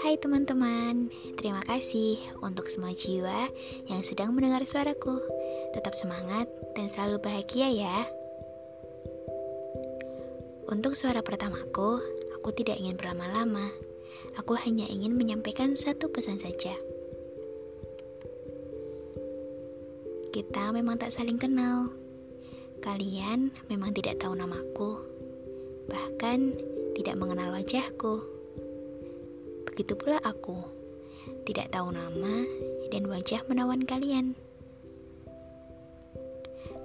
Hai teman-teman, terima kasih untuk semua jiwa yang sedang mendengar suaraku. Tetap semangat dan selalu bahagia ya. Untuk suara pertamaku, aku tidak ingin berlama-lama. Aku hanya ingin menyampaikan satu pesan saja. Kita memang tak saling kenal. Kalian memang tidak tahu namaku, bahkan tidak mengenal wajahku. Begitu pula aku, tidak tahu nama dan wajah menawan kalian.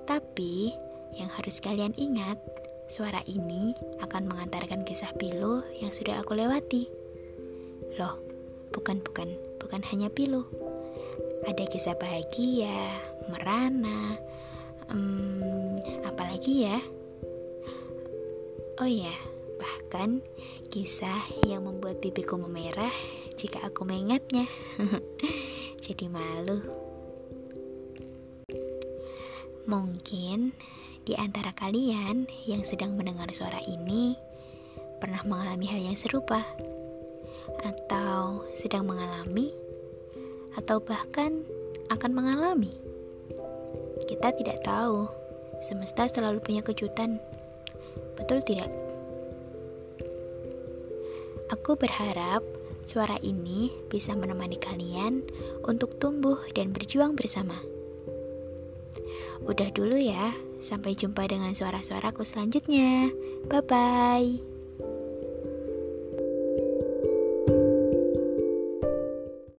Tapi, yang harus kalian ingat, suara ini akan mengantarkan kisah pilu yang sudah aku lewati. Loh, bukan bukan, bukan hanya pilu. Ada kisah bahagia, merana, hmm, apalagi ya? Oh ya, bahkan kisah yang membuat pipiku memerah jika aku mengingatnya. Jadi malu. Mungkin di antara kalian yang sedang mendengar suara ini pernah mengalami hal yang serupa, atau sedang mengalami, atau bahkan akan mengalami. Kita tidak tahu, semesta selalu punya kejutan. Betul tidak? Aku berharap suara ini bisa menemani kalian untuk tumbuh dan berjuang bersama. Udah dulu ya, sampai jumpa dengan suara-suaraku selanjutnya. Bye bye.